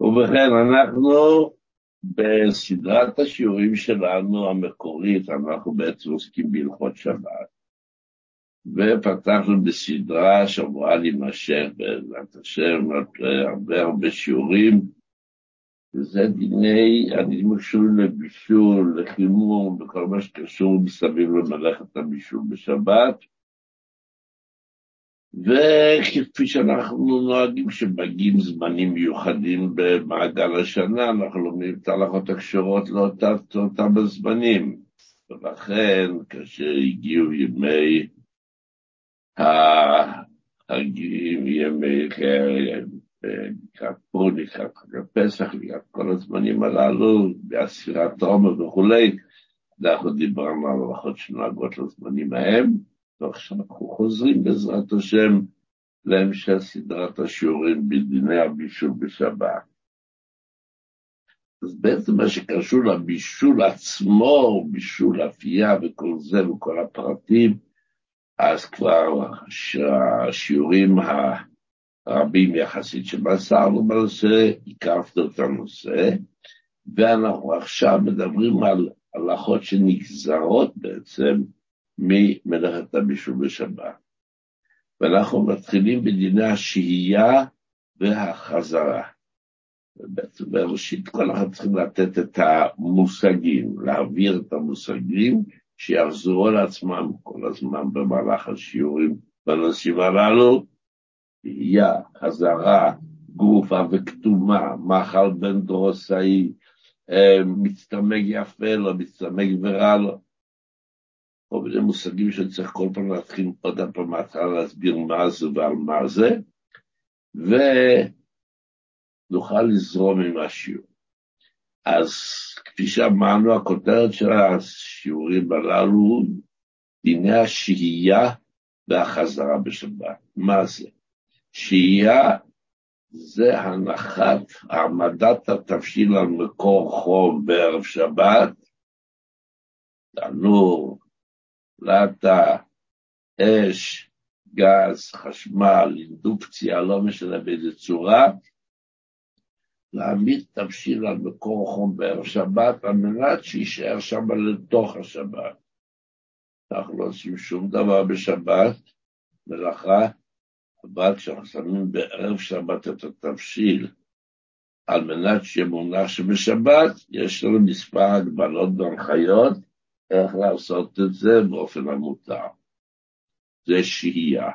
ובכן, אנחנו בסדרת השיעורים שלנו המקורית, אנחנו בעצם עוסקים בהלכות שבת, ופתחנו בסדרה שאמורה להימשך בעזרת השם הרבה הרבה שיעורים, וזה דיני, הקשורים לבישול, לחימום, וכל מה שקשור מסביב למלאכת הבישול בשבת. וכפי שאנחנו נוהגים כשמגיעים זמנים מיוחדים במעגל השנה, אנחנו לומדים את ההלכות הקשורות לאותם הזמנים. ולכן, כאשר הגיעו ימי החגים, ימי לקראת פור, לקראת חג הפסח, לקראת כל הזמנים הללו, בעשירת עומר וכולי, אנחנו דיברנו על הלכות שנוהגות לזמנים ההם. ועכשיו אנחנו חוזרים בעזרת השם להמשך סדרת השיעורים בדיני הבישול בשבת. אז בעצם מה שקשור לבישול עצמו, בישול אפייה וכל זה וכל הפרטים, אז כבר השיעורים הרבים יחסית שמסרנו בנושא, הקפנו את הנושא, ואנחנו עכשיו מדברים על הלכות שנגזרות בעצם ממלאכת הבישול בשבת. ואנחנו מתחילים בדיני השהייה והחזרה. בראשית כל אחד צריכים לתת את המושגים, להעביר את המושגים שיחזרו על עצמם כל הזמן במהלך השיעורים בנושאים הללו. שהייה, חזרה, גופה וכתומה, מחל בן דרוסאי, אה, מצטמק יפה לו, מצטמק ורע לו. כל מיני מושגים שצריך כל פעם להתחיל עוד פעם מההתחלה להסביר מה זה ועל מה זה, ונוכל לזרום עם השיעור. אז כפי שאמרנו, הכותרת של השיעורים הללו, דיני השהייה והחזרה בשבת. מה זה? שהייה זה הנחת, העמדת התבשיל על מקור חום בערב שבת, תנור, פלטה, אש, גז, חשמל, אינדוקציה, לא משנה באיזה צורה, להעמיד תבשיל על מקור חום בערב שבת, על מנת שיישאר שם לתוך השבת. אנחנו לא עושים שום דבר בשבת, מלאכה, אבל כשאנחנו שמים בערב שבת את התבשיל, על מנת שיהיה מונח שבשבת, יש לנו מספר הגבלות והנחיות, איך לעשות את זה באופן המותר. זה שהייה.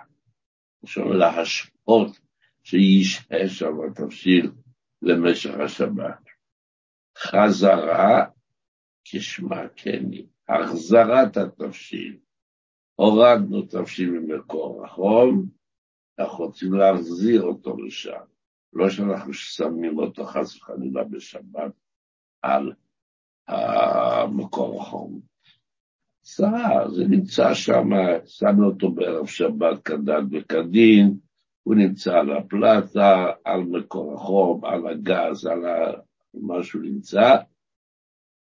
אפשר להשפות שישהה שם התבשיל למשך השבת. חזרה, כשמה כן היא, החזרת התבשיל. הורדנו תבשיל ממקור החום, אנחנו רוצים להחזיר אותו לשם. לא שאנחנו שמים אותו חס וחלילה בשבת על המקור החום. שרה, זה נמצא שם, שמנו אותו בערב שבת כדת וכדין, הוא נמצא על הפלטה, על מקור החום, על הגז, על מה שהוא נמצא.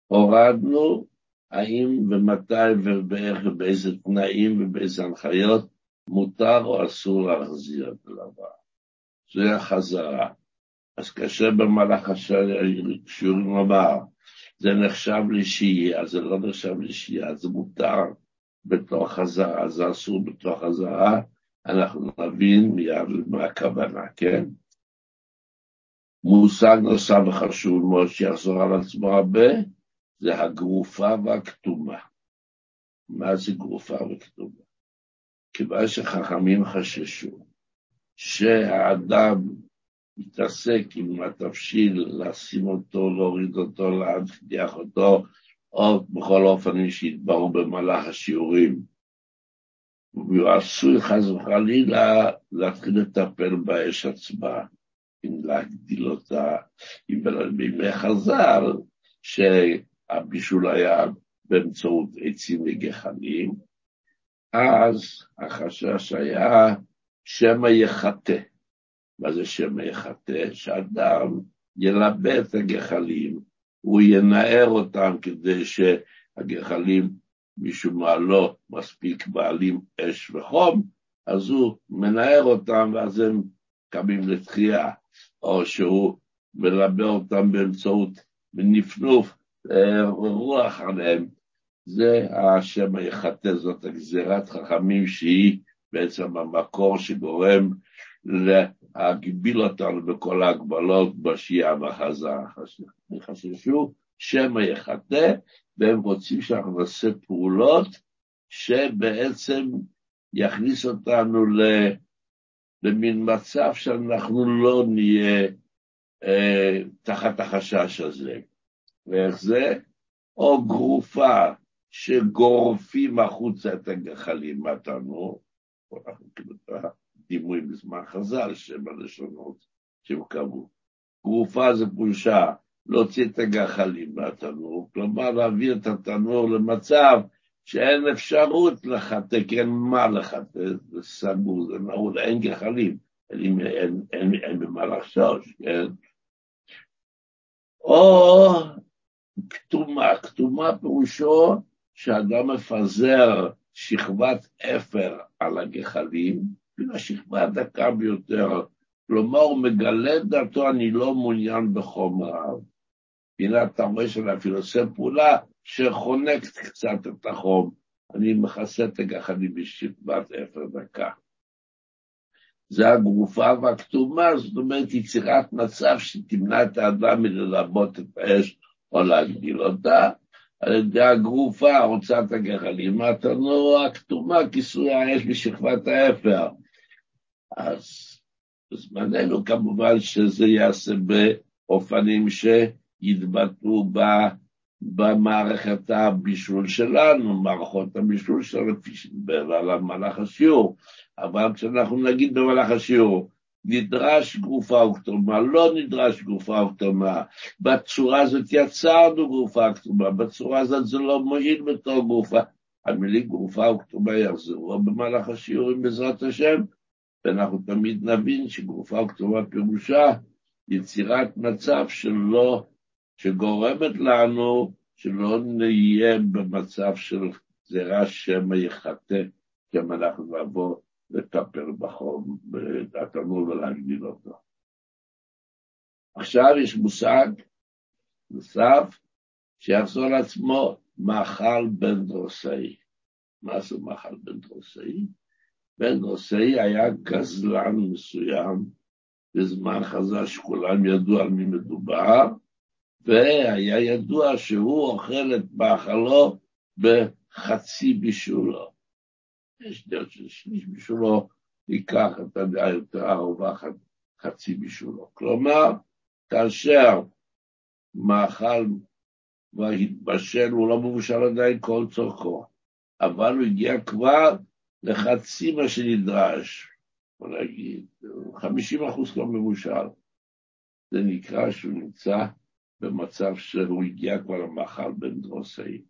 הורדנו, האם ומתי ובאיך ובאיזה תנאים ובאיזה הנחיות מותר או אסור להחזיר את הדבר. זה החזרה. אז כאשר במהלך השיעורים אמר, זה נחשב לשהייה, זה לא נחשב לשהייה, זה מותר בתוך הזרה, זה אסור בתוך הזרה, אנחנו נבין מיד מה הכוונה, כן? מושג נוסף וחשוב מאוד שיחזור על עצמו הרבה, זה הגרופה והכתומה. מה זה גרופה וכתומה? כיוון שחכמים חששו שהאדם מתעסק עם התבשיל, לשים אותו, להוריד אותו, להדיח אותו, או בכל אופנים שיתבררו במהלך השיעורים. והוא עשוי חס וחלילה להתחיל לטפל באש עצמה, אם להגדיל אותה, אם בימי חז"ל, שהבישול היה באמצעות עצים וגחלים, אז החשש היה שמא יחטא. מה זה שם יחטא? שאדם ילבה את הגחלים, הוא ינער אותם כדי שהגחלים, משום מה לא מספיק בעלים אש וחום, אז הוא מנער אותם ואז הם קמים לתחייה, או שהוא מלבה אותם באמצעות נפנוף אה, רוח עליהם, זה השם היחטא, זאת הגזירת חכמים שהיא בעצם המקור שגורם להגביל אותנו בכל ההגבלות בשיעה והחזרה. חששו שמא יחטא, והם רוצים שאנחנו נעשה פעולות שבעצם יכניס אותנו למין מצב שאנחנו לא נהיה אה, תחת החשש הזה. ואיך זה? או גרופה שגורפים החוצה את הגחלים מהתנור, דימוי בזמן חז"ל, שבע לשונות שהם קבעו. גרופה זה פולשה להוציא את הגחלים מהתנור, כלומר להעביר את התנור למצב שאין אפשרות לחטא, כי אין מה לחטא, זה סגור, זה נעול, אין גחלים, אין, אין, אין, אין במה לחשוש, כן? או כתומה, כתומה פירושו שאדם מפזר שכבת אפר על הגחלים, אפילו השכבה הדקה ביותר, כלומר הוא מגלה דעתו, אני לא מעוניין בחומריו. הנה אתה רואה שאני אפילו עושה פעולה שחונקת קצת את החום, אני מכסה את הגחלים בשכבת אפר דקה. זה הגרופה והכתומה, זאת אומרת יצירת מצב שתמנע את האדם מללבות את האש או להגדיל אותה, על ידי הגרופה, הוצאת הגחלים, התנור הכתומה, כיסוי האש בשכבת האפר. אז בזמננו כמובן שזה ייעשה באופנים שיתבטאו במערכת הבישול שלנו, מערכות הבישול שלנו, כפי שדיבר על המהלך השיעור. אבל כשאנחנו נגיד במהלך השיעור, נדרש גופה וכתומה, לא נדרש גופה וכתומה, בצורה הזאת יצרנו גופה וכתומה, בצורה הזאת זה לא מועיל בתור גופה. המילים גופה וכתומה יחזרו במהלך השיעורים בעזרת השם, ואנחנו תמיד נבין שגופה וכתומה פירושה יצירת מצב שלא, שגורמת לנו שלא נהיה במצב של גזירה שמא יחטא, שמא אנחנו נבוא לטפל בחום, בתנור ולהגדיל אותו. עכשיו יש מושג נוסף שיחזור לעצמו מאכל בן דרוסאי. מה זה מאכל בן דרוסאי? בן דרוסאי היה גזלן מסוים בזמן חז"ל שכולם ידעו על מי מדובר, והיה ידוע שהוא אוכל את מאכלו בחצי בישולו. יש דרך של שליש בשולו, ייקח את הדעה יותר ארובה חצי בשולו. כלומר, כאשר מאכל והתבשל, הוא לא מבושל עדיין כל צורכו, אבל הוא הגיע כבר לחצי מה שנדרש, בוא נגיד, 50 אחוז כבר מבושל. זה נקרא שהוא נמצא במצב שהוא הגיע כבר למאכל בן דרוסאי,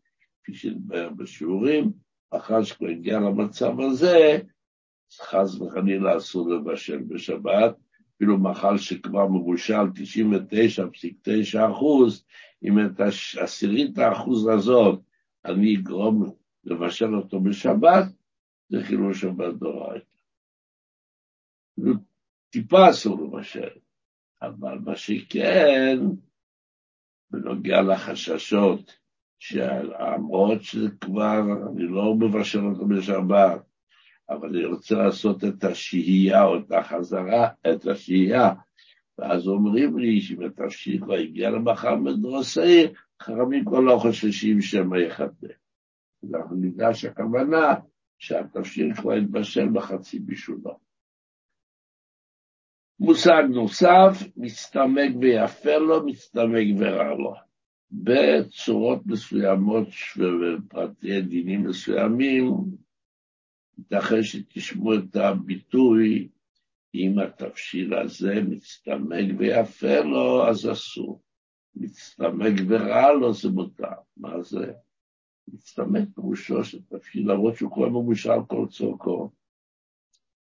כפי שנדבר בשיעורים, אחר שכבר הגיע למצב הזה, חס וחלילה אסור לבשל בשבת, אפילו מאכל שכבר מבושל 99.9 אחוז, אם את העשירית האחוז הזאת אני אגרום לבשל אותו בשבת, זה חילול שבת דורייתא. טיפה אסור לבשל, אבל מה שכן, בנוגע לחששות שלמרות שזה כבר, אני לא מבשל אותו בשבת, אבל אני רוצה לעשות את השהייה או את החזרה, את השהייה, ואז אומרים לי שאם התפשיט כבר הגיע למחר מדרוסאי, חכמים כבר לא חוששים שמא יחטא. אנחנו נדע שהכוונה שהתפשיט כבר יתבשל בחצי בישולו. מושג נוסף, מצטמק ויפה לו, מצטמק ורע לו. בצורות מסוימות ובפרטי דינים מסוימים, ייתכן שתשמעו את הביטוי, אם התבשיל הזה מצטמק ויפה לו, אז אסור. מצטמק ורע לו, זה מותר. מה זה? מצטמק פירושו של תבשיל, למרות שהוא כבר מבושל כל צורכו.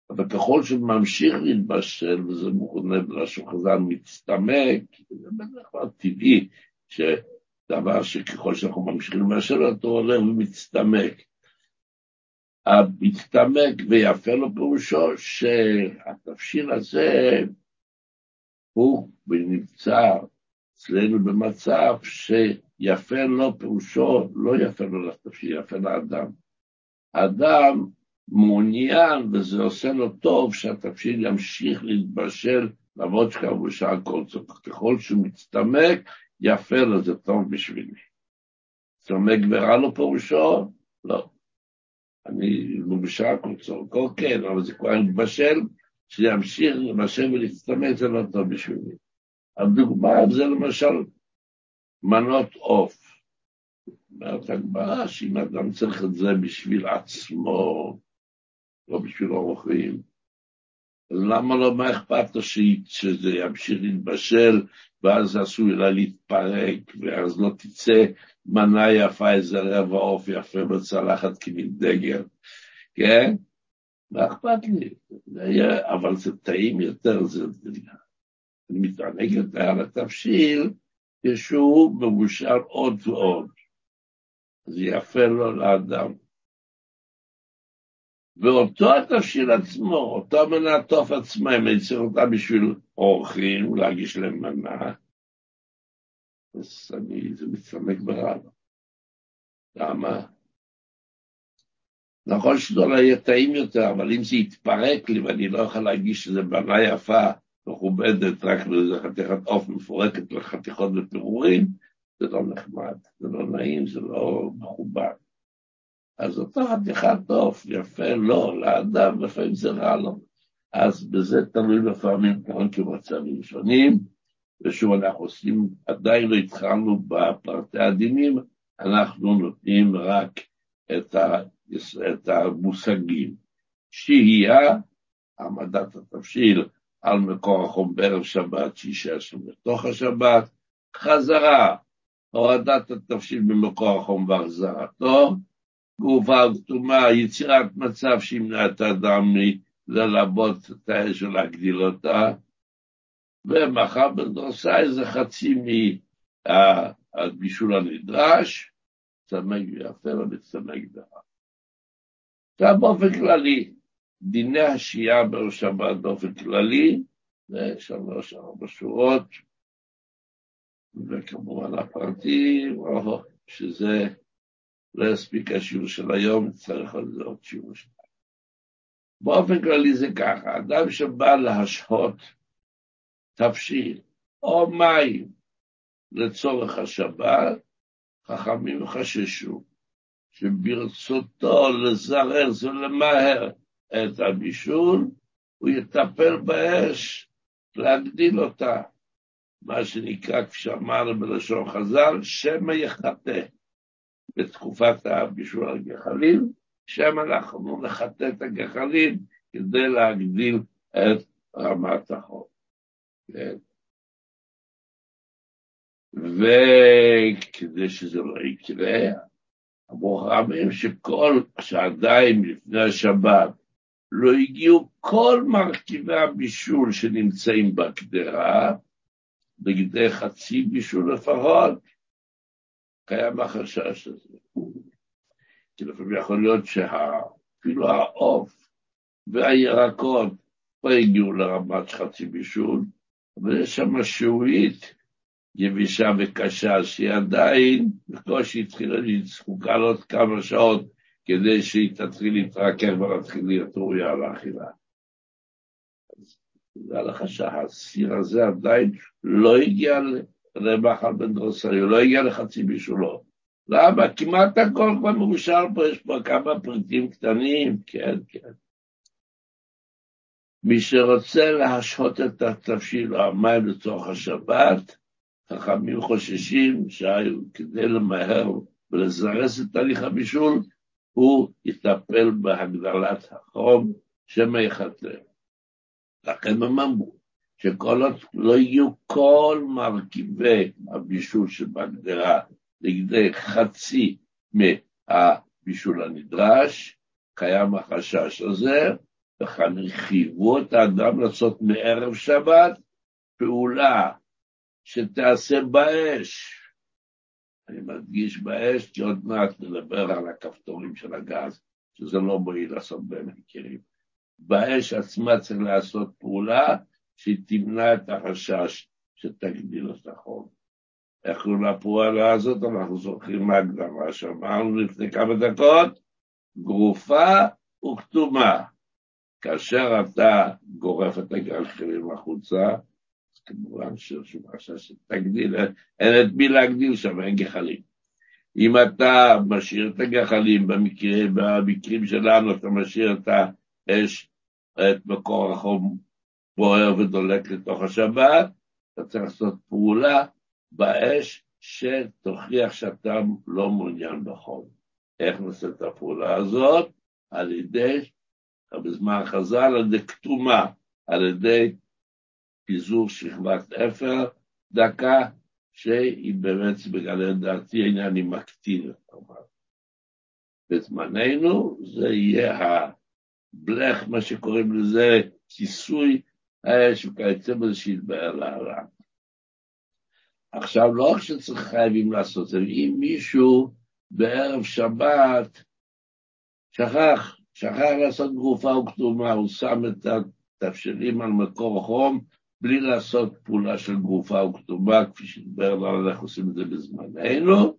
אבל ככל שממשיך להתבשל, וזה מכונה בלשון חז"ל מצטמק, זה בדרך כלל טבעי, שדבר שככל שאנחנו ממשיכים לבשל אותו, עולה ומצטמק. המצטמק ויפה לו פירושו שהתבשיל הזה הוא נמצא אצלנו במצב שיפה לו פירושו, לא יפה לו לתפקיד, יפה לאדם. האדם מעוניין, וזה עושה לו טוב, שהתפשיל ימשיך להתבשל, למרות בשעה כל זאת. ככל שהוא מצטמק, יפה לו, זה טוב בשבילי. צמק ורע לו פירושו? לא. אני לא בשעה כל צורך, כן, אבל זה כבר מתבשל, שימשיך לבשל ולהצטמק זה לא טוב בשבילי. הדוגמה זה למשל מנות עוף. אומרת הגמרא שאם אדם צריך את זה בשביל עצמו, לא בשביל אורחים, אז למה לא, מה אכפת לו שזה ימשיך להתבשל, ואז עשוי לה להתפרק, ואז לא תצא מנה יפה, איזה רבע עוף יפה בצלחת כמין דגל, כן? מה אכפת לי? זה יהיה, אבל זה טעים יותר, זה... אני מתענג יותר על התבשיל, כשהוא מבושל עוד ועוד. זה יפה לו לאדם. ואותו התבשיל עצמו, אותו מנת עוף עצמה, אם אני צריך אותה בשביל אורחים, להגיש להם מנה, אז אני, זה מצטמק ברב. למה? נכון שזה לא יהיה טעים יותר, אבל אם זה יתפרק לי ואני לא יכול להגיש איזה מנה יפה, מכובדת, רק לאיזה חתיכת עוף מפורקת לחתיכות ופירורים, זה לא נחמד, זה לא נעים, זה לא מכובד. אז אותה חתיכת עוף, יפה לא, לאדם, לפעמים זה רע לו. אז בזה תלוי לפעמים כאן כמצבים שונים, ושוב אנחנו עושים, עדיין לא התחלנו בפרטי הדינים, אנחנו נותנים רק את, ה, את המושגים. שהייה, העמדת התבשיל על מקור החום בערב שבת, שם בתוך השבת, חזרה, הורדת התבשיל במקור החום והחזרתו, גופה כתומה, יצירת מצב שימנע את האדם מללבות את האש ולהגדיל אותה, ומחר בדרוסאי זה חצי מהבישול הנדרש, צמק ויפה ומצמק דבר. עכשיו באופן כללי, דיני השהייה בראש שבת באופן כללי, זה שלוש ארבע שורות, וכמובן הפרטים, שזה לא יספיק השיעור של היום, צריך זה עוד שיעור שלנו. באופן כללי זה ככה, אדם שבא להשהות תבשיל או מים לצורך השבת, חכמים חששו שברצותו לזרז ולמהר את הבישול, הוא יטפל באש, להגדיל אותה. מה שנקרא, כפי בלשון חז"ל, שמא יחטא. בתקופת הבישול הגחלים, שם אנחנו נחטא את הגחלים כדי להגדיל את רמת החום. כן? וכדי שזה לא יקרה, אמרו חכמים שכל, שעדיין לפני השבת לא הגיעו כל מרכיבי הבישול שנמצאים בקדרה, בגדי חצי בישול לפחות, קיים החשש הזה. כי לפעמים יכול להיות שאפילו העוף והירקות לא הגיעו לרמת חצי בישול, אבל יש שם שהועית יבישה וקשה, שהיא עדיין בקושי התחילה, היא זקוקה לעוד כמה שעות כדי שהיא תתחיל להתרכך ולהתחיל להיות ראויה לאכילה. תדע לך שהסיר הזה עדיין לא הגיע למחל בן דרוסאי, הוא לא הגיע לחצי בישולו. למה? כמעט הכל כבר מאושר פה, יש פה כמה פריטים קטנים, כן, כן. מי שרוצה להשהות את התבשיל או המים לצורך השבת, חכמים חוששים שהיו כדי למהר ולזרז את תהליך הבישול, הוא יטפל בהגדלת החום שמא יחטא. לכן הם אמרו שכל עוד לא יהיו כל מרכיבי הבישול שבהגדרה לכדי חצי מהבישול הנדרש, קיים החשש הזה, וכאן חייבו את האדם לעשות מערב שבת פעולה שתעשה באש. אני מדגיש באש, כי עוד מעט נדבר על הכפתורים של הגז, שזה לא מועיל לעשות בין מכירים. באש עצמה צריך לעשות פעולה שהיא תמנע את החשש שתגדיל את החום. איך קוראים לפועלה הזאת? אנחנו זוכרים מהגדרה שאמרנו לפני כמה דקות, גרופה וכתומה. כאשר אתה גורף את הגלחלים החוצה, כמובן ששום חשש שתגדיל, אין את מי להגדיל שם, אין גחלים. אם אתה משאיר את הגחלים, במקרה, במקרים שלנו אתה משאיר את האש, את מקור החום בוער ודולק לתוך השבת, אתה צריך לעשות פעולה באש שתוכיח שאתה לא מעוניין בחום. איך נעשה את הפעולה הזאת? על ידי, בזמן חז"ל, על ידי כתומה, על ידי פיזור שכבת אפר, דקה, שהיא באמת, בגלל דעתי, היא מקטין בזמננו זה יהיה הבלך, מה שקוראים לזה, כיסוי האש וכיוצא בזה שיתבהר להרע. עכשיו, לא רק שצריך חייבים לעשות את זה, אם מישהו בערב שבת שכח, שכח לעשות גרופה וכתומה, הוא שם את התבשלים על מקור חום, בלי לעשות פעולה של גרופה וכתובה, כפי שדיבר לנו, אנחנו עושים את זה בזמננו,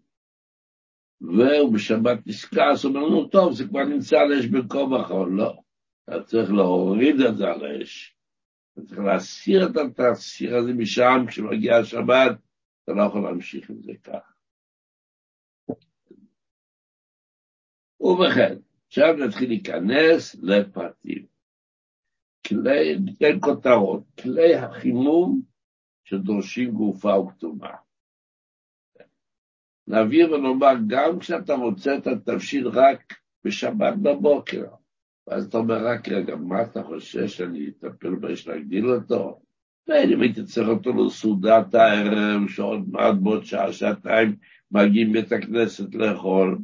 והוא בשבת נזכר, אומר לנו, טוב, זה כבר נמצא על אש בין החול, לא, אתה צריך להוריד את זה על האש. אתה צריך להסיר את התסיר הזה משם, כשמגיע השבת, אתה לא יכול להמשיך עם זה כך. ובכן, עכשיו נתחיל להיכנס לפרטים. כלי, ניתן כותרות, כלי החימום שדורשים גופה וכתומה. נבהיר ונאמר, גם כשאתה מוצא את התבשיל רק בשבת בבוקר, ואז אתה אומר, רק רגע, מה אתה חושב שאני אטפל באש להגדיל אותו? ואם הייתי צריך אותו לסעודת הערב, שעוד מעט בעוד שעה, שעתיים, מגיעים בית הכנסת לאכול,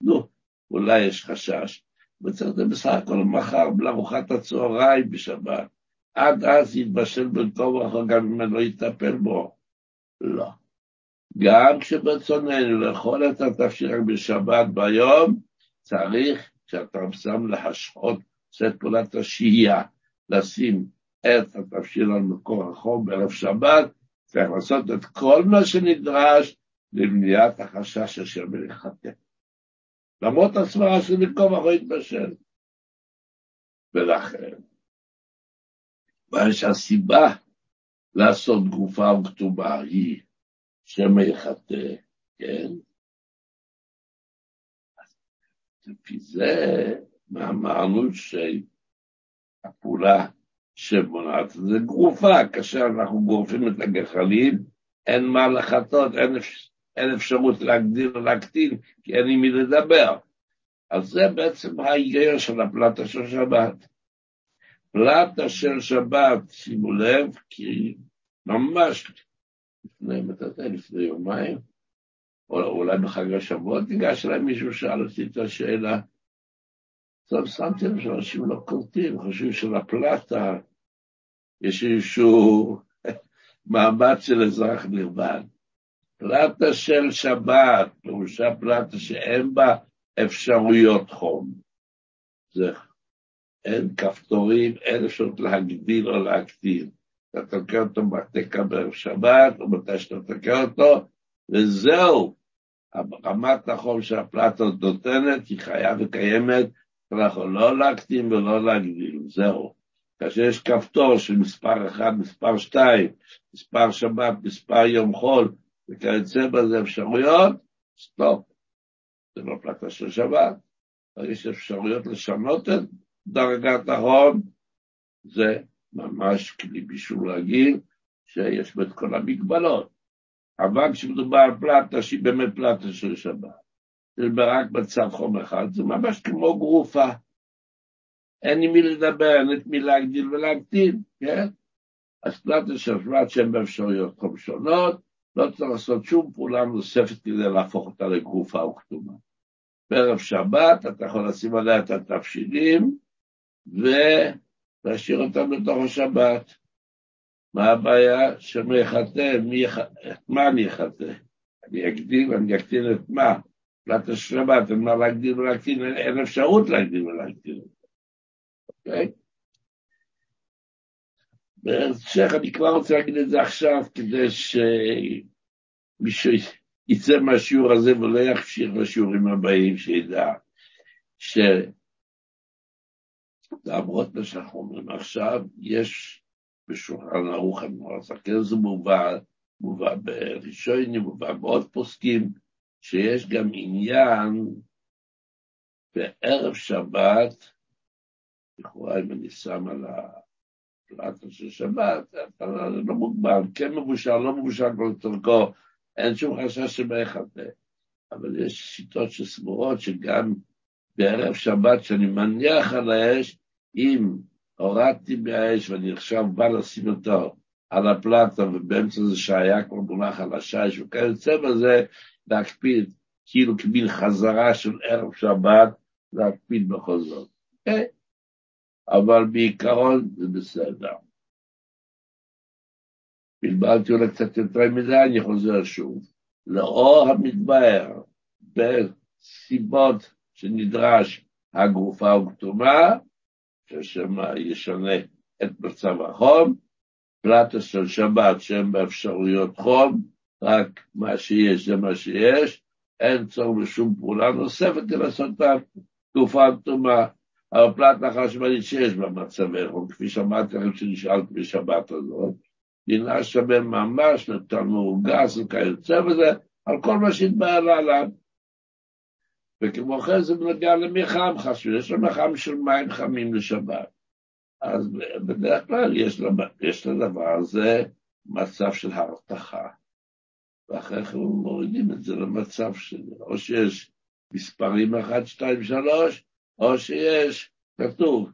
נו, אולי יש חשש. וצריך זה בסך הכל מחר, לארוחת הצהריים בשבת. עד אז יתבשל בין כה וכה, גם אם אני לא אטפל בו. לא. גם כשברצוננו לאכול את התפשיר בשבת ביום, צריך, כשאתה שם להשחות, עושה את פעולת השהייה, לשים את התפשיר על מקור החום בערב שבת, צריך לעשות את כל מה שנדרש למניעת החשש אשר מלכתך. למרות הסברה של מקום אחרי התבשל. ולכן, שהסיבה לעשות גופה וכתובה היא שמא יחטא, כן? לפי זה, מה אמרנו שהפעולה שמונעת זה גרופה, כאשר אנחנו גורפים את הגחלים, אין מה לחטות, אין, אין אפשרות להגדיל או להקטין, כי אין עם מי לדבר. אז זה בעצם ההיגיון של הפלטה של שבת. פלטה של שבת, שימו לב, כי ממש לפני, מתי לפני יומיים, או אולי בחג השבועות, ניגש אליי מישהו, שאל אותי את השאלה. טוב, שמתי לב שאנשים לא קולטים, חושבים שלפלטה יש איזשהו מעמד של אזרח נרבן. פלטה של שבת, פירושה פלטה שאין בה אפשרויות חום. זה, אין כפתורים, אין אפשרות להגדיל או להקטין. אתה תוקע אותו בתקע בערב שבת, או מתי שאתה תוקע אותו, וזהו. רמת החום שהפלטה נותנת היא חיה וקיימת, אנחנו לא להקטין ולא להגדיל, זהו. כאשר יש כפתור של מספר 1, מספר 2, מספר שבת, מספר יום חול, וכיוצא בזה אפשרויות, סטופ. זה לא פלטה של שבת. יש אפשרויות לשנות את דרגת ההון, זה ממש כלי בישול רגיל, שיש בו את כל המגבלות. אבל כשמדובר על פלטה שהיא באמת פלטה של שבת, זה רק בצו חום אחד, זה ממש כמו גרופה. אין עם מי לדבר, אין את מי להגדיל ולהקטין, כן? אז פלטה של שבת שהן באפשרויות חום שונות, לא צריך לעשות שום פעולה נוספת כדי להפוך אותה לגרופה או כתומה. בערב שבת אתה יכול לשים עליה את התבשילים ולהשאיר אותם בתוך השבת. מה הבעיה? שמי יחטא, מה אני אחטא? אני אגדיל, אני אקטין את מה? פלט השבת, אין מה להגדיל ולהקטין, אין אפשרות להגדיל ולהקטין. אוקיי? בהמשך אני כבר רוצה להגיד את זה עכשיו, כדי שמישהו יצא מהשיעור הזה ולא יכשיר לשיעורים הבאים, שידע שלמרות מה שאנחנו אומרים עכשיו, יש בשולחן ערוך המועסקר, זה מובא, מובא בראשונים, מובא בעוד פוסקים, שיש גם עניין בערב שבת, לכאורה אם אני שם על הפלטה של שבת, אתה לא מוגבל, כן מבושל, לא מבושל צורכו, אין שום חשש שבאחד. אבל יש שיטות שסבורות שגם בערב שבת, שאני מניח על האש, אם הורדתי מהאש ואני עכשיו בא לשים אותו על הפלטה, ובאמצע זה שהיה כבר מונח על השיש וכיוצא בזה, להקפיד, כאילו כמין חזרה של ערב שבת, להקפיד בכל זאת. כן, אבל בעיקרון זה בסדר. בלבלתי אולי קצת יותר מדי, אני חוזר שוב. לאור המתבהר בסיבות שנדרש הגופה וכתומה, ששם ישנה את מצב החום, פלטה של שבת שהם באפשרויות חום, רק מה שיש זה מה שיש, אין צורך בשום פעולה נוספת לעשות את התקופה הכתומה. אבל פלטה חשמלית שיש בה מצבי חום, כפי שאמרתי לכם שנשאלתי בשבת הזאת, דינה שווה ממש לתנור גס וכיוצא בזה, על כל מה שהתבהר עליו. וכמו כן זה בנוגע למחם חשוב, יש לו מחם של מים חמים לשבת. אז בדרך כלל יש, יש לדבר הזה מצב של הרתחה. ואחרי כן מורידים את זה למצב של, או שיש מספרים 1, 2, 3, או שיש, כתוב,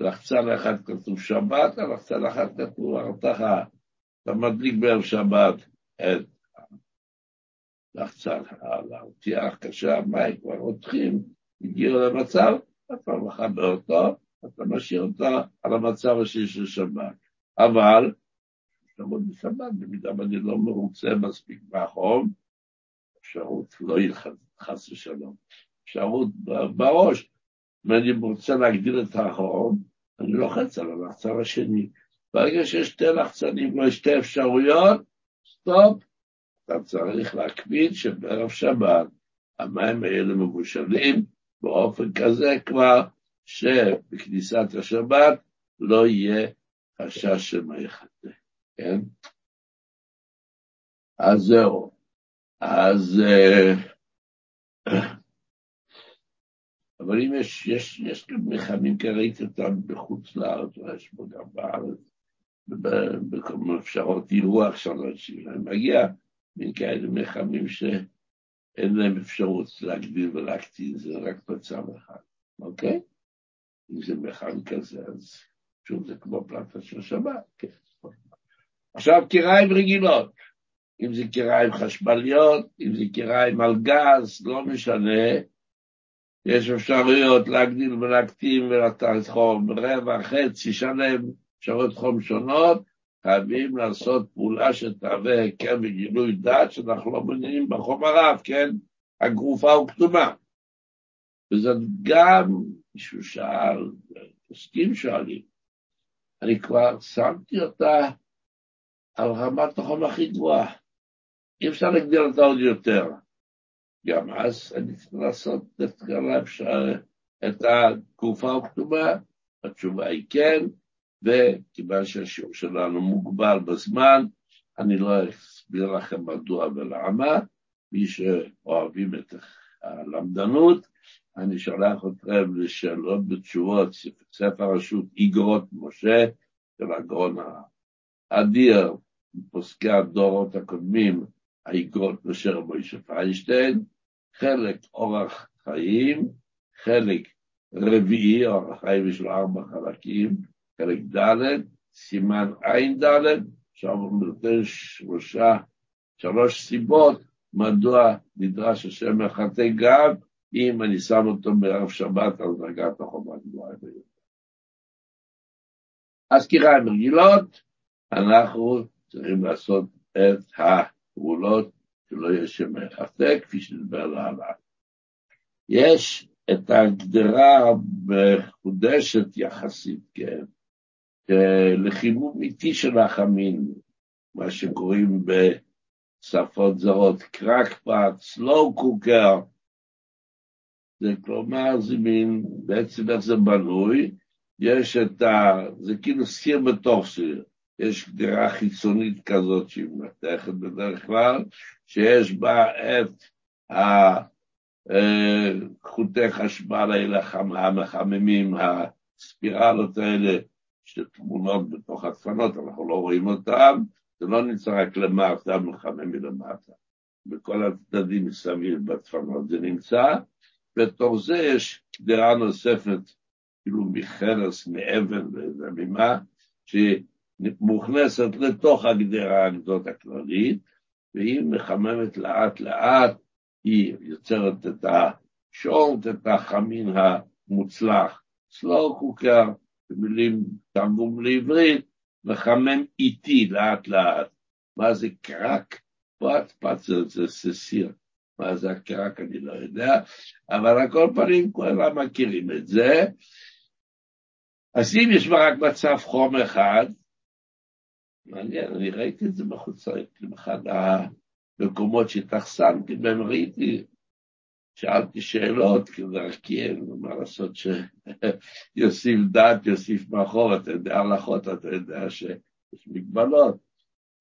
לחצן אחד כתוב שבת, לחצן אחד כתוב הרתחה. אתה מדליק בערב שבת את לחצן להרתיח, כאשר המים כבר רותחים, הגיעו למצב, אתה מכבה אותו, אתה משאיר אותו על המצב השני של שבת. אבל, אפשרות בשבת, במידה ואני לא מרוצה מספיק מהחום, אפשרות לא יהיה חס ושלום, אפשרות בראש, אם אני רוצה להגדיל את החום, אני לוחץ על הלחצן השני. ברגע שיש שתי לחצנים או שתי אפשרויות, סטופ, אתה צריך להקפיד שבערב שבת המים האלה מבושלים באופן כזה כבר שבכניסת השבת לא יהיה חשש של מי חטא, כן? אז זהו. אז... אבל אם יש, יש, יש גם מחמים, כי ראיתי אותם בחוץ לארץ, יש פה גם בארץ, בכל מיני אפשרות אירוח של אנשים, מגיע מין כאלה מחמים שאין להם אפשרות להגדיל ולהקטין, זה רק מצב אחד, אוקיי? אם זה מחם כזה, אז שוב זה כמו פלטה של שבת, כן. עכשיו קיריים רגילות, אם זה קיריים חשמליות, אם זה קיריים על גז, לא משנה, יש אפשרויות להגדיל ולהקטין ולתת חום רבע, חצי, שלם, אפשרויות חום שונות, חייבים לעשות פעולה שתהווה היכר וגילוי דעת שאנחנו לא מבינים בחום הרב, כן? הגרופה הוא כתומה. וזאת גם, מישהו שאל, עוסקים שואלים, אני כבר שמתי אותה על רמת החום הכי גבוהה. אי אפשר להגדיל אותה עוד יותר. גם אז אני צריך לעשות כל האפשר, את התקופה הכתובה, התשובה היא כן, וכיוון שהשיעור שלנו מוגבל בזמן, אני לא אסביר לכם מדוע ולמה. מי שאוהבים את הלמדנות, אני שולח אתכם לשאלות ותשובות, ספר רשות איגרות משה, של הגרון האדיר, פוסקי הדורות הקודמים, האיגרות משה רבי פיינשטיין, חלק אורח חיים, חלק רביעי, אורח חיים יש לו ארבע חלקים, חלק ד', סימן ע"ד, שם הוא נותן שלושה, שלוש סיבות מדוע נדרש השם מחטא גם אם אני שם אותו בערב שבת על דרגת החובה הגבוהה ביותר. אז קיריים רגילות, אנחנו צריכים לעשות את הפעולות שלא יהיה מחטא, כפי שנדבר להלן. יש את ההגדרה מחודשת יחסית, כן, לחימום איטי של החמין, מה שקוראים בשפות זרות קרקפט, סלואו קוקר, זה כלומר, זה מין, בעצם איך זה בנוי, יש את ה... זה כאילו סיר בתוך סיר. יש גדרה חיצונית כזאת שהיא מתכת בדרך כלל, שיש בה את אה, חשמל האלה, המחממים, הספירלות האלה, שתמונות בתוך הדפנות, אנחנו לא רואים אותן, זה לא נמצא רק למטה, מחמם מלמטה. בכל הצדדים מסביב בדפנות זה נמצא, בתוך זה יש קדרה נוספת, כאילו מחרס, מאבן וממה, שמוכנסת לתוך הגדרה הגדות הכללית, והיא מחממת לאט לאט, היא יוצרת את השורט, את החמין המוצלח. סלואו קוקר, במילים תרגום לעברית, מחמם איטי לאט לאט. מה זה קרק? פרט פרט זה סיר. מה זה הקרק אני לא יודע, אבל על כל פנים כולם מכירים את זה. אז אם יש רק מצב חום אחד, מעניין, אני ראיתי את זה בחוץ לארץ, באחד המקומות שהתאכסנתי בהם, ראיתי, שאלתי שאלות כדרכי, מה לעשות שיוסיף דת, יוסיף מאחור, אתה יודע הלכות, אתה יודע שיש מגבלות,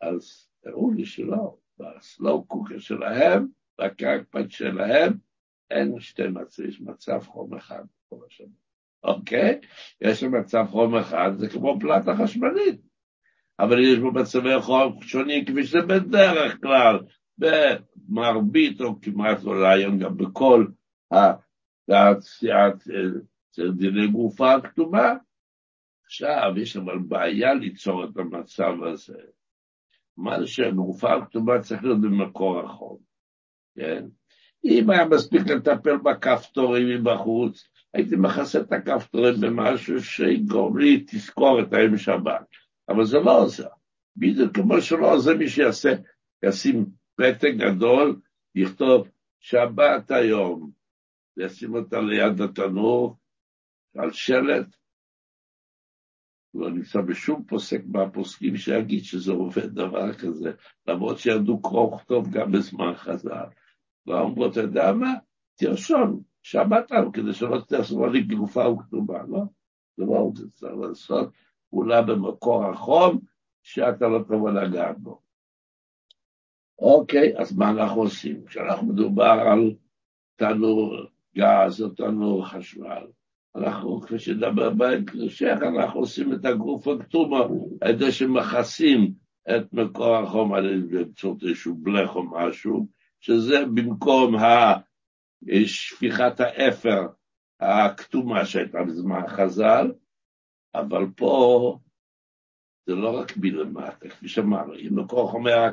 אז הראו לי שלא, בסלואו קוקר שלהם, בקרקפט שלהם, אין שתי מצבים, יש מצב חום אחד כל השנה. אוקיי? יש מצב חום אחד, זה כמו פלטה חשמלית, אבל יש בו מצבי חום שונים כפי שזה בדרך כלל, במרבית או כמעט אולי היום גם בכל דיני גופה הכתובה. עכשיו, יש אבל בעיה ליצור את המצב הזה. מה שהגופה הכתובה צריך להיות במקור החום. כן? אם היה מספיק לטפל בכפתורים מבחוץ, הייתי מכסה את הכפתורים במשהו שיגרום לי תזכורת היום שבת. אבל זה לא עוזר. בדיוק כמו שלא עוזר מי שיעשה, ישים פתק גדול, יכתוב שבת היום, וישים אותה ליד התנור, על שלט, לא נמצא בשום פוסק מהפוסקים שיגיד שזה עובד דבר כזה, למרות שידעו קרוא וכתוב גם בזמן חז"ל. ואמרו, אתה יודע מה? תרשום, שבת לנו, כדי שלא תעשו לי גרופה וכתובה, לא? זה לא זה צריך לעשות פעולה במקור החום, שאתה לא תבוא לגעת בו. אוקיי, אז מה אנחנו עושים? כשאנחנו מדובר על תנור גז או תנור חשמל, אנחנו, כפי שדבר בהמשך, אנחנו עושים את הגוף הכתובה על ידי שמכסים את מקור החום על באמצעות איזשהו בלך או משהו, שזה במקום שפיכת האפר הכתומה שהייתה בזמן חז"ל, אבל פה זה לא רק מלמטה, כפי שאמרנו, אם מקור אומר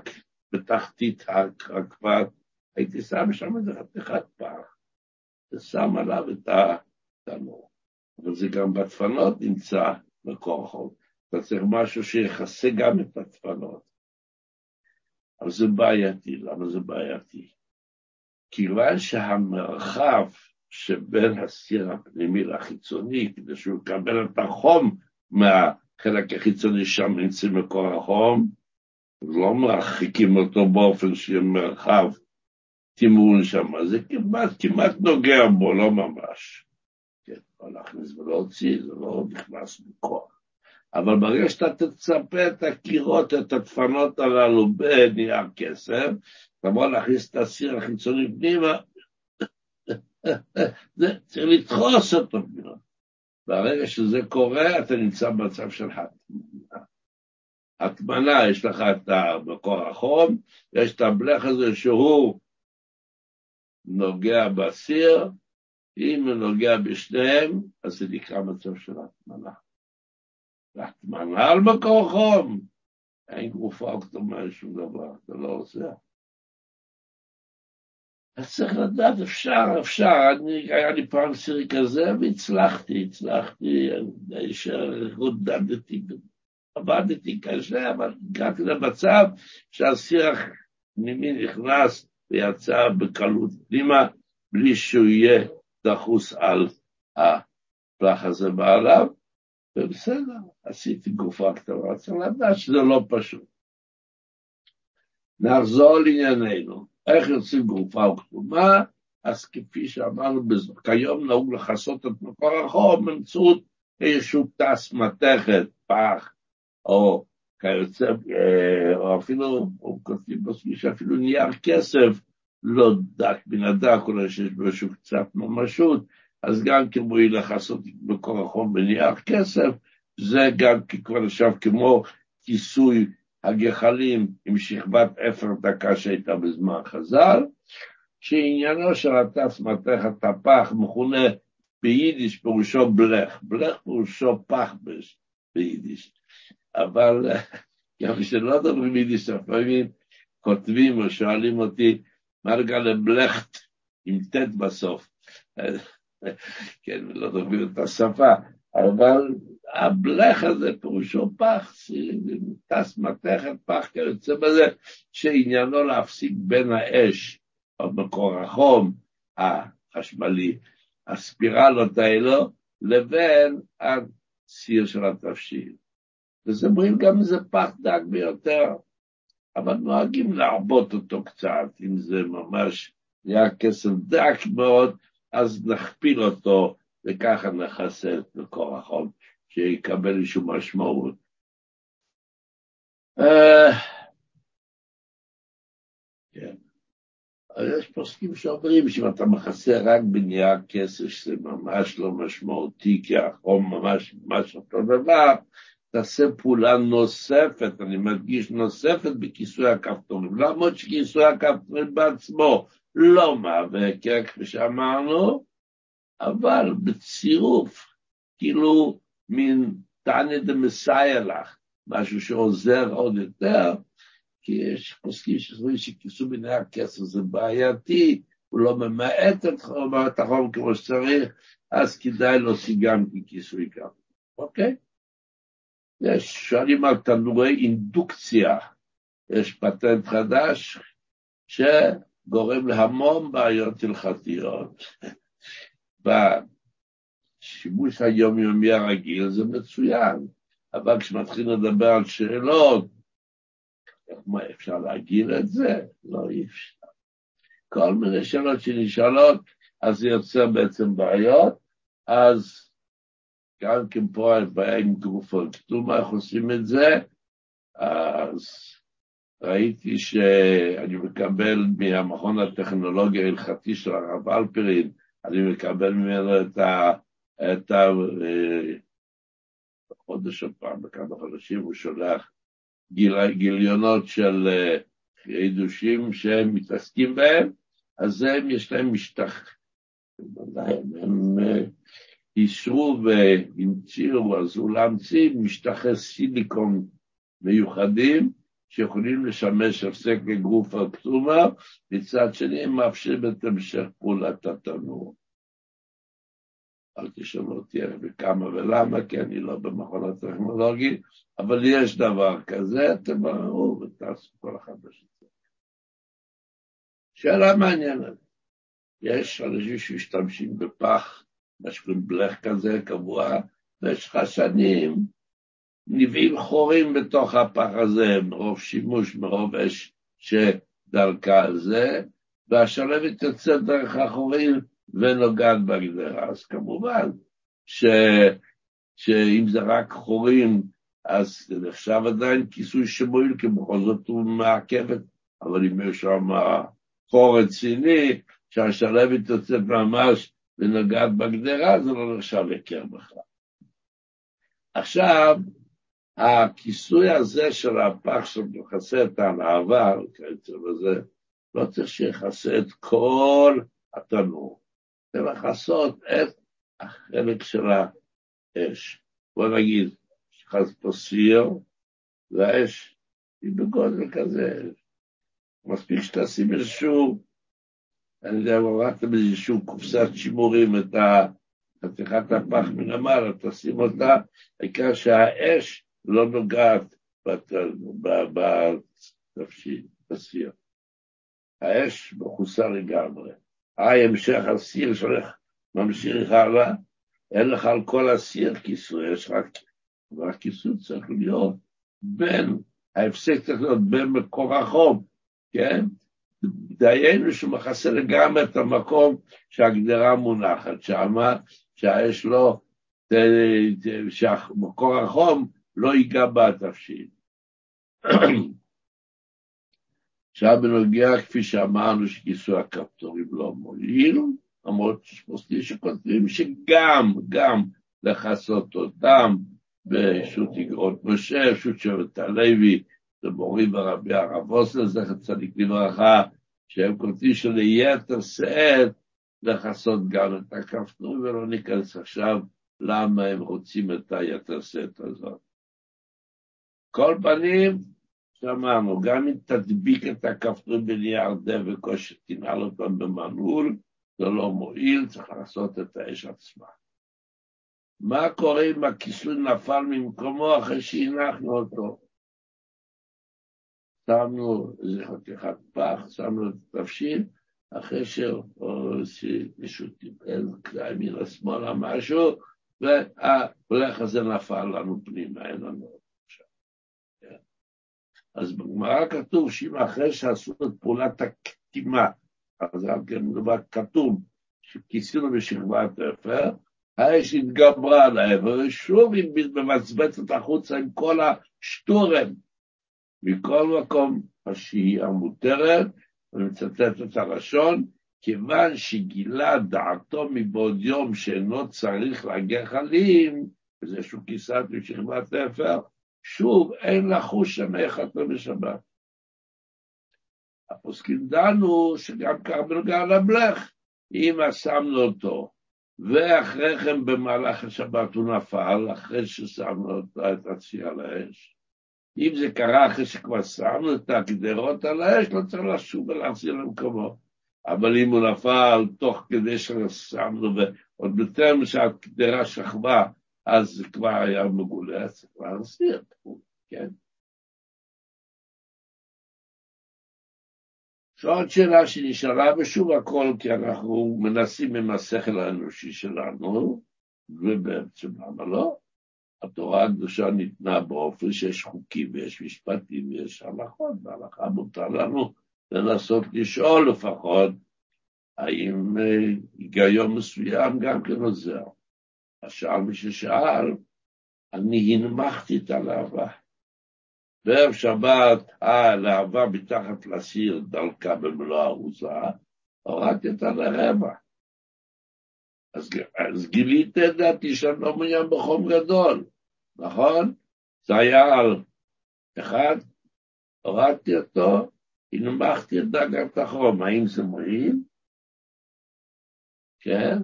בתחתית הכפר, הייתי שם שם איזה חתיכת פח, ושם עליו את התנור. אבל זה גם בדפנות נמצא מקור חום. אתה צריך משהו שיכסה גם את הדפנות. אבל זה בעייתי. למה זה בעייתי? כיוון שהמרחב שבין הסיר הפנימי לחיצוני, כדי שהוא יקבל את החום מהחלק החיצוני שם נמצא מקור החום, לא מרחיקים אותו באופן שיהיה מרחב תימון שם, זה כמעט, כמעט נוגע בו, לא ממש. כן, לא להכניס ולהוציא, זה לא נכנס בכוח. אבל ברגע שאתה תצפה את הקירות, את הדפנות הללו בנייר כסף, תבוא להכניס את הסיר החיצוני פנימה, זה צריך לדחוס אותו. ברגע שזה קורה, אתה נמצא במצב של הטמנה. יש לך את המקור החום, יש את הבלך הזה שהוא נוגע בסיר, אם הוא נוגע בשניהם, אז זה נקרא מצב של הטמנה. והטמנה על מקור חום, אין גרופה או כתומה, שום דבר, זה לא עוזר. אז צריך לדעת, אפשר, אפשר, אני, היה לי פעם סירי כזה, והצלחתי, הצלחתי, אני שעודדתי, עבדתי קשה, אבל הגעתי למצב שהסיר הפנימי נכנס ויצא בקלות פנימה, בלי שהוא יהיה דחוס על הפלח הזה בעליו, ובסדר, עשיתי גופה קטנה, צריך לדעת שזה לא פשוט. נחזור לענייננו, איך יוצאים גופה וכתומה? אז כפי שאמרנו, כיום נהוג לכסות את מקור החום באמצעות איזשהו טס מתכת, פח, או כיוצא, אה, או אפילו, או כותבים בסביב שאפילו נייר כסף, לא דק מן הדק, אולי שיש בו איזשהו קצת ממשות, אז גם כמו היא לכסות את מקור החום בנייר כסף, זה גם כבר נחשב כמו כיסוי הגחלים עם שכבת אפר דקה שהייתה בזמן חז"ל, שעניינו של הטס מתכת הפח מכונה ביידיש פירושו בלך, בלך פירושו פח ביידיש, אבל גם כשלא מדברים יידיש, לפעמים כותבים או שואלים אותי, לגבי בלכט עם ט' בסוף? כן, לא מדברים את השפה, אבל הבלך הזה פירושו פח, טס מתכת פח כיוצא בזה, שעניינו להפסיק בין האש, או מקור החום החשמלי, הספירלות האלו, לבין הסיר של התבשיל. וזה אומרים גם אם זה פח דק ביותר, אבל נוהגים להרבות אותו קצת, אם זה ממש נהיה כסף דק מאוד, אז נכפיל אותו, וככה נכסה את מקור החום, שיקבל איזושהי משמעות. אה, כן. אז יש פוסקים שאומרים שאם אתה מכסה רק בנייר כסף, שזה ממש לא משמעותי, כי החום ממש ממש אותו דבר, תעשה פעולה נוספת, אני מדגיש נוספת, בכיסוי הכפתורים. למרות שכיסוי הכפתורים בעצמו לא מהווה כפי שאמרנו, אבל בצירוף, כאילו מין תנא דמסייע לך, משהו שעוזר עוד יותר, כי יש פוסקים שחושבים שכיסוי בני הכסף זה בעייתי, הוא לא ממעט את החום כמו שצריך, אז כדאי להוציא גם ככיסוי גם, אוקיי? יש, שואלים על תנורי אינדוקציה, יש פטנט חדש שגורם להמון בעיות הלכתיות. בשימוש היומיומי הרגיל זה מצוין, אבל כשמתחילים לדבר על שאלות, מה, אפשר להגיד את זה? לא, אי אפשר. כל מיני שאלות שנשאלות, אז זה יוצר בעצם בעיות, אז גם כן פה הבעיה עם גופות כתומה, איך עושים את זה? אז ראיתי שאני מקבל מהמכון הטכנולוגיה ההלכתי של הרב אלפרין, אני מקבל ממנו את ה... את ה... או פעם, בכמה חודשים הוא שולח גיל, גיליונות של חידושים שהם מתעסקים בהם, אז הם, יש להם משטח, הם, אישרו והמציאו, עזרו להמציא משטחי סיליקון מיוחדים שיכולים לשמש הפסק לגוף הכתומה, מצד שני הם מאפשרים את המשך פעולת התנור. אל תשאלו אותי וכמה ולמה, כי אני לא במכון הטכנולוגי, אבל יש דבר כזה, תבררו ותעשו כל אחד בשביל שאלה מעניינת. יש אנשים שמשתמשים בפח מה שקוראים בלך כזה קבוע, במשך השנים נביאים חורים בתוך הפח הזה, מרוב שימוש, מרוב אש שדרכה על זה, והשלבת יוצאת דרך החורים ונוגעת בגדרה. אז כמובן ש... שאם זה רק חורים, אז זה נחשב עדיין כיסוי שמועיל, כי בכל זאת הוא מעכבת, אבל אם יש שם חור רציני, שהשלבת יוצאת ממש ונוגעת בגדרה, זה לא נחשב היכר בכלל. עכשיו, הכיסוי הזה של הפח שמכסה את המעבר, כיוצא בזה, לא צריך שיכסה את כל התנור, צריך לכסות את החלק של האש. בוא נגיד, שחס פה סיר, והאש היא בגודל כזה. מספיק שתשים איזשהו אני יודע, הורדתם באיזושהי קופסת שימורים את חתיכת הפח מלמעלה, תשים אותה, העיקר שהאש לא נוגעת בתפשיט, בסיר. האש מכוסה לגמרי. היי, המשך הסיר שהולך, ממשיך הלאה, אין לך על כל הסיר כיסוי, יש רק, והכיסוי צריך להיות בין, ההפסק צריך להיות בין מקור החום, כן? דיינו שהוא מכסה לגמרי את המקום שהגדרה מונחת שם, שיש לו, שמקור החום לא ייגע בתבשיל. עכשיו בנוגע, כפי שאמרנו, שכיסוי הכפתורים לא מועיל, למרות שיש פוסטים שכותבים שגם, גם לכסות אותם בשו"ת אגרות משה, שו"ת שבט הלוי, זה מורי ורבי הרב אוסלר, זכר צדיק לברכה, שהם כותבים שליתר שאת לכסות גם את הכפתורים, ולא ניכנס עכשיו למה הם רוצים את היתר שאת הזאת. כל פנים, שאמרנו, גם אם תדביק את הכפתורים בנייר דבק או שתנעל אותם במנעול, זה לא מועיל, צריך לעשות את האש עצמה. מה קורה אם הכיסוי נפל ממקומו אחרי שהנחנו אותו? שמנו איזה חתיכת פח, שמנו את התבשיל, אחרי שמישהו טיפל מן השמאלה משהו, והפלח הזה נפל לנו פנימה, אין לנו. אז בגמרא כתוב שאם אחרי שעשו את פעולת הקטימה, אז גם כן דבר כתוב, שכיסינו בשכבת אפר, האש התגברה על העבר, ושוב היא ממצבצת החוצה עם כל השטורם. מכל מקום, השהייה מותרת, אני מצטט את הלשון, כיוון שגילה דעתו מבעוד יום שאינו צריך להגיח עלים, וזה שהוא כיסת בשכבת אפר, שוב, אין לחוש איך אתה בשבת. הפוסקים דנו שגם בנוגע לבלך, אם שמנו אותו, ואחרי כן במהלך השבת הוא נפל, אחרי ששמנו את הצייה על האש. אם זה קרה אחרי שכבר שמנו את הגדרות על האש, לא צריך לשוב ולהחזיר למקומו. אבל אם הוא נפל תוך כדי ששמנו, ועוד בטרם שהגדרה שכבה, אז זה כבר היה מגולה, אז צריך להחזיר, כן? שעוד שאלה שנשאלה, ושוב הכל כי אנחנו מנסים עם השכל האנושי שלנו, ובעצם למה לא? התורה הקדושה ניתנה באופן שיש חוקים ויש משפטים ויש הלכות, והלכה מותר לנו לנסות לשאול לפחות האם אה, היגיון מסוים גם כן עוזר. אז שאל מי ששאל, אני הנמכתי את הלהבה. בערב שבת הלהבה מתחת לסיר דלקה במלוא הארוזה, הורדתי אותה לרבע. אז, אז גיליתי את דעתי שאני לא מעוניין בחום גדול, נכון? זה היה על אחד, הורדתי אותו, הנמכתי את דאגת החום, האם זה מועיל? כן?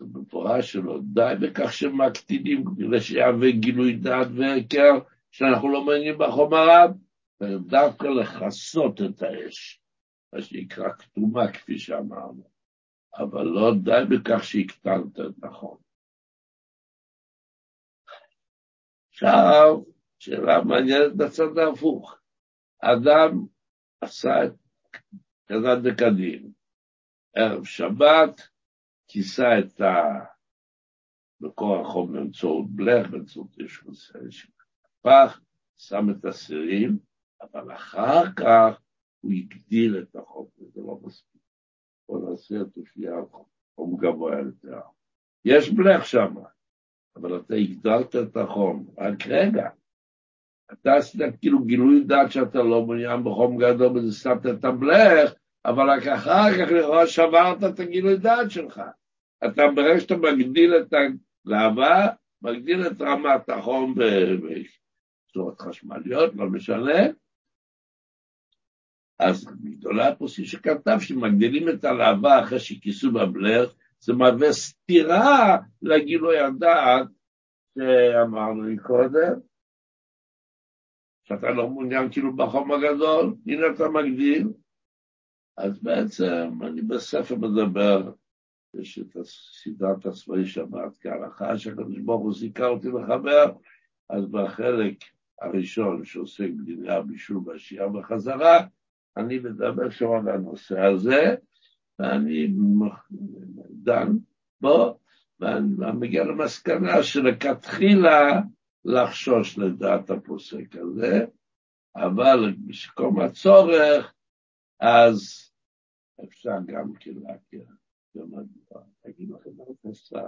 במפורש שלו, די בכך שמקטינים כדי שיהווה גילוי דעת והיכר שאנחנו לא מעניינים בחומריו, ודווקא לכסות את האש, מה שנקרא כתומה, כפי שאמרנו, אבל לא די בכך שהקטנת את החום. עכשיו, שאלה מעניינת בצד ההפוך. אדם עשה את כדת דקדים, ערב שבת, כיסה את מקור החום באמצעות בלך, באמצעות איש הפך, שם את הסירים, אבל אחר כך הוא הגדיל את החום, וזה לא מספיק. נעשה את אופי החום גבוה יותר. יש בלך שם, אבל אתה הגדלת את החום. רק רגע, אתה עשית כאילו גילוי דעת שאתה לא מעוניין בחום גדול וזה שמת את הבלך, אבל אחר כך לכאורה שברת את הגילוי דעת שלך. אתה ברגע שאתה מגדיל את הלהבה, מגדיל את רמת החום בצורות חשמליות, לא משנה. אז גדולה הפוסקים שכתב שמגדילים את הלהבה אחרי שכיסו בבלר, זה מהווה סתירה לגילוי הדעת שאמרנו קודם, שאתה לא מעוניין כאילו בחום הגדול, הנה אתה מגדיל. אז בעצם אני בספר מדבר, יש את סדרת הצבאי שבת כהלכה, שהקדוש ברוך הוא זיכה אותי לחבר, אז בחלק הראשון שעוסק בדיני הבישול והשיעה בחזרה, אני מדבר שם על הנושא הזה, ואני דן בו, ואני מגיע למסקנה שלכתחילה לחשוש לדעת הפוסק הזה, אבל בשקום הצורך, אז אפשר גם כן להכיר. אגיד לכם מה עשה.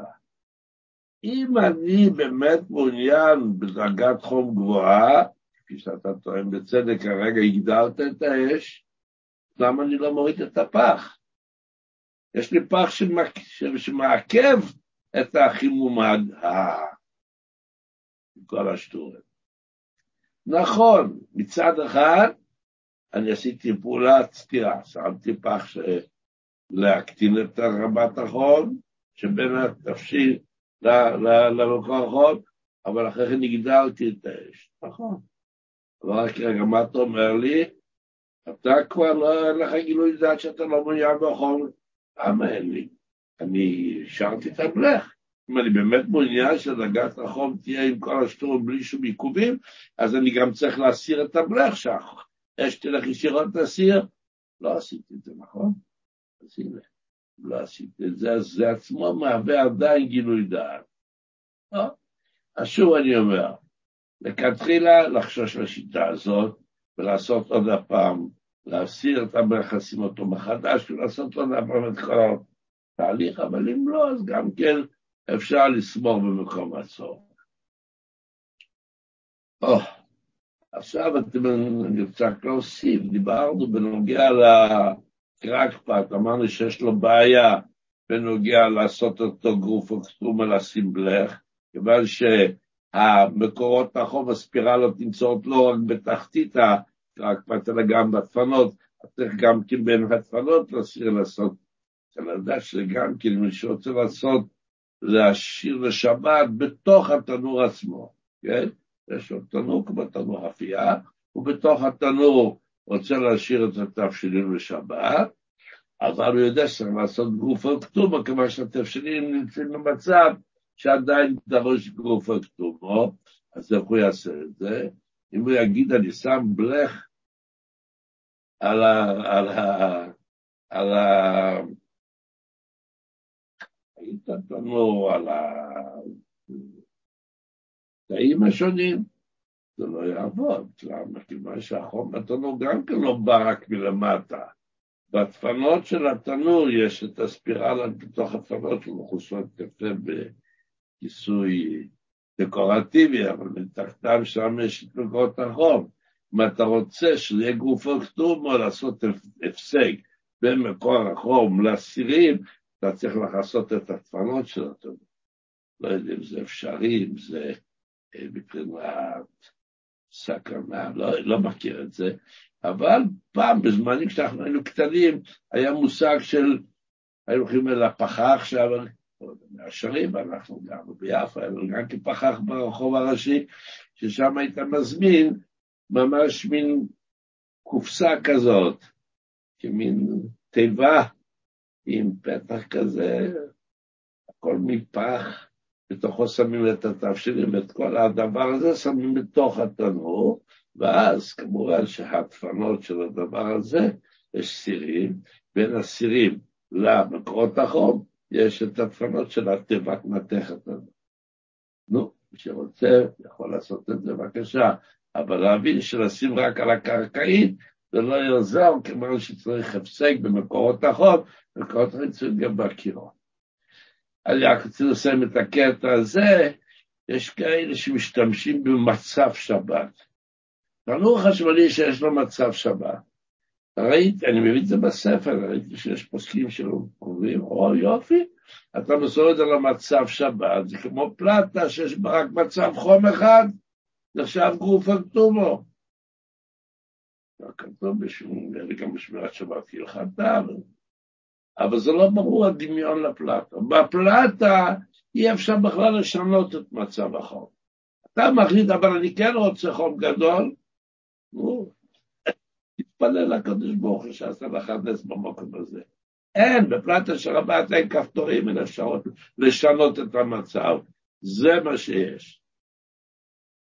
אם אני באמת מעוניין בדרגת חום גבוהה, כפי שאתה טוען בצדק, הרגע הגדרת את האש, למה אני לא מוריד את הפח? יש לי פח שמעכב את החימום כל השטורת. נכון, מצד אחד אני עשיתי פעולת סתירה, שמתי פח להקטין את רמת החום שבין התפשיל למקור החום, אבל אחרי כן הגדלתי את האש. נכון. אבל רק רגע, מה אתה אומר לי? אתה כבר לא, אין לך גילוי דעת שאתה לא מעוניין בחום. למה אין לי? אני השארתי את הבלך. אם אני באמת מעוניין שדרגת החום תהיה עם כל השטורם בלי שום עיכובים, אז אני גם צריך להסיר את הבלך שהאש תלך ישירות להסיר. לא עשיתי את זה, נכון? אז הנה, לא עשיתי את זה, אז זה עצמו מהווה עדיין גילוי דעת. לא? אז שוב אני אומר, לכתחילה לחשוש לשיטה הזאת ולעשות עוד הפעם, להסיר את לשים אותו מחדש ולעשות עוד הפעם את כל התהליך, אבל אם לא, אז גם כן אפשר לסמור במקום הצורך. Oh, עכשיו אתם, אני רוצה רק להוסיף, דיברנו בנוגע לקרקפת, אמרנו שיש לו בעיה בנוגע לעשות אותו גרוף אוקסטרומה לשים בלך, כיוון שהמקורות החום, הספירלות נמצאות לא רק בתחתית הקרקפת, אלא גם בדפנות, צריך גם כן בין הדפנות להסיר לעשות. צריך לדעת שגם כן, מי שרוצה לעשות להשאיר לשבת בתוך התנור עצמו, כן? יש לו תנור כמו תנור אפייה, ובתוך התנור רוצה להשאיר את התבשילים לשבת, אבל הוא יודע שצריך לעשות על כתומו, כיוון שהתבשילים נמצאים במצב שעדיין דרוש על כתומו, אז איך הוא יעשה את זה? אם הוא יגיד, אני שם בלך על ה... על ה... על ה... היית לנו על התאים השונים, זה לא יעבוד. למה? כיוון שהחום בתנור גם כן לא בא רק מלמטה. בדפנות של התנור יש את הספירלה בתוך הדפנות שמכוסות יפה בכיסוי דקורטיבי, אבל מתחתם שם יש את מקורות החום. אם אתה רוצה שזה יהיה אוקטום או לעשות הפסק בין מקור החום לאסירים, אתה צריך לכסות את הדפנות של התורה. לא יודע אם זה אפשרי, אם זה מבחינת סכנה, לא, לא מכיר את זה, אבל פעם, בזמנים כשאנחנו היינו קטנים, היה מושג של, היו הולכים אל הפחה עכשיו, מהשרים, אנחנו גרנו ביפו, אבל גם כפחח ברחוב הראשי, ששם היית מזמין ממש מין קופסה כזאת, כמין תיבה עם פתח כזה, הכל מפח, בתוכו שמים את התבשילים, את כל הדבר הזה שמים בתוך התנור, ואז כמובן שהדפנות של הדבר הזה, יש סירים, בין הסירים למקורות החום, יש את הדפנות של התיבת מתכת הזאת. נו, מי שרוצה יכול לעשות את זה, בבקשה, אבל להבין שלשים רק על הקרקעית, זה לא יעזור, כיוון שצריך הפסק במקורות החום, מקורות חיצוניים גם בקירות. אני רק רוצה לסיים את הקטע הזה, יש כאלה שמשתמשים במצב שבת. תנור חשמלי שיש לו מצב שבת. ראיתי, אני מביא את זה בספר, ראיתי שיש פוסקים שאומרים, או יופי, אתה מסורת על המצב שבת, זה כמו פלטה שיש בה רק מצב חום אחד, נחשב גוף הכתובו. לא כתוב בשום, גם בשמירת שבת כהלכתה, אבל זה לא ברור הדמיון לפלטה. בפלטה אי אפשר בכלל לשנות את מצב החום. אתה מחליט, אבל אני כן רוצה חום גדול, תתפלל לקדוש ברוך הוא שעשה לך נס במקום הזה. אין, בפלטה של רבת אין כפתורים, אין אפשרות לשנות את המצב, זה מה שיש.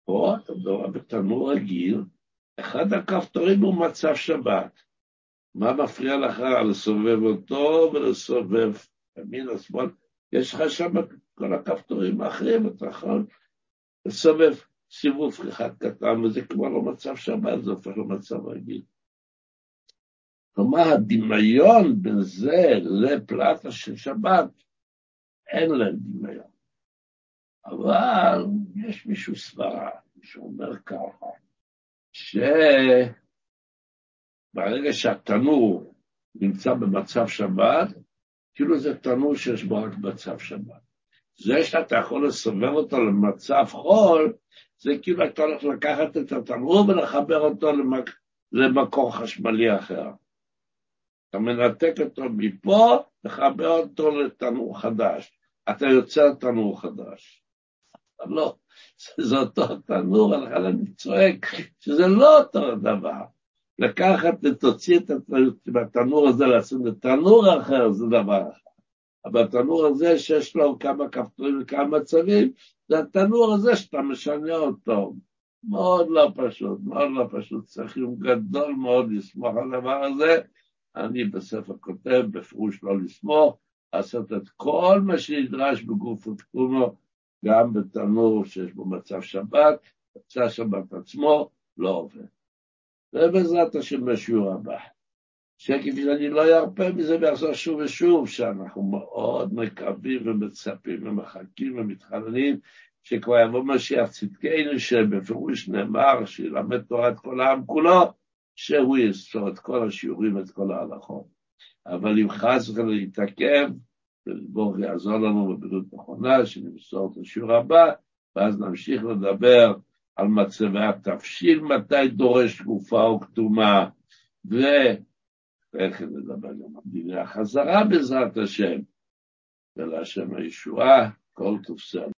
פה אתה מדבר בתנור רגיל, אחד הכפתורים הוא מצב שבת. מה מפריע לך לסובב אותו ולסובב ימין או שמאל? יש לך שם כל הכפתורים האחרים, אתה יכול לסובב סיבוב אחד קטן, וזה כבר לא מצב שבת, זה הופך למצב רגיל. כלומר, הדמיון בין זה לפלטה של שבת, אין להם דמיון. אבל יש מישהו סברה, שאומר ככה, שברגע שהתנור נמצא במצב שבת, כאילו זה תנור שיש בו רק מצב שבת. זה שאתה יכול לסובב אותו למצב חול, זה כאילו אתה הולך לקחת את התנור ולחבר אותו למק... למקור חשמלי אחר. אתה מנתק אותו מפה, לחבר אותו לתנור חדש. אתה יוצר תנור חדש. לא, זה אותו תנור, לכן אני צועק שזה לא אותו דבר. לקחת ותוציא את התנור הזה, לעשות לתנור אחר, זה דבר אחר. אבל התנור הזה שיש לו כמה כפתורים וכמה מצבים, זה התנור הזה שאתה משנה אותו. מאוד לא פשוט, מאוד לא פשוט. צריך יום גדול מאוד לסמוך על הדבר הזה. אני בספר כותב, בפירוש לא לסמוך, לעשות את כל מה שנדרש בגוף ותקומו, גם בתנור שיש בו מצב שבת, מצב שבת עצמו לא עובד. ובעזרת השם בשיעור הבא. שכפי שאני לא ארפה מזה ואחזור שוב ושוב, שאנחנו מאוד מקווים ומצפים ומחכים ומתחננים שכבר יבוא משיח צדקנו, שבפירוש נאמר שילמד תורת כל העם כולו, שהוא יספור את כל השיעורים, את כל ההלכות. אבל אם חס וחלילה להתעכב, ברוך יעזור לנו בבריאות נכונה, שנמסור את השיעור הבא, ואז נמשיך לדבר על מצבי התבשיל, מתי דורש תקופה או כתומה, ואיך נדבר גם על דיני החזרה בעזרת השם, ולהשם הישועה, כל תופסל.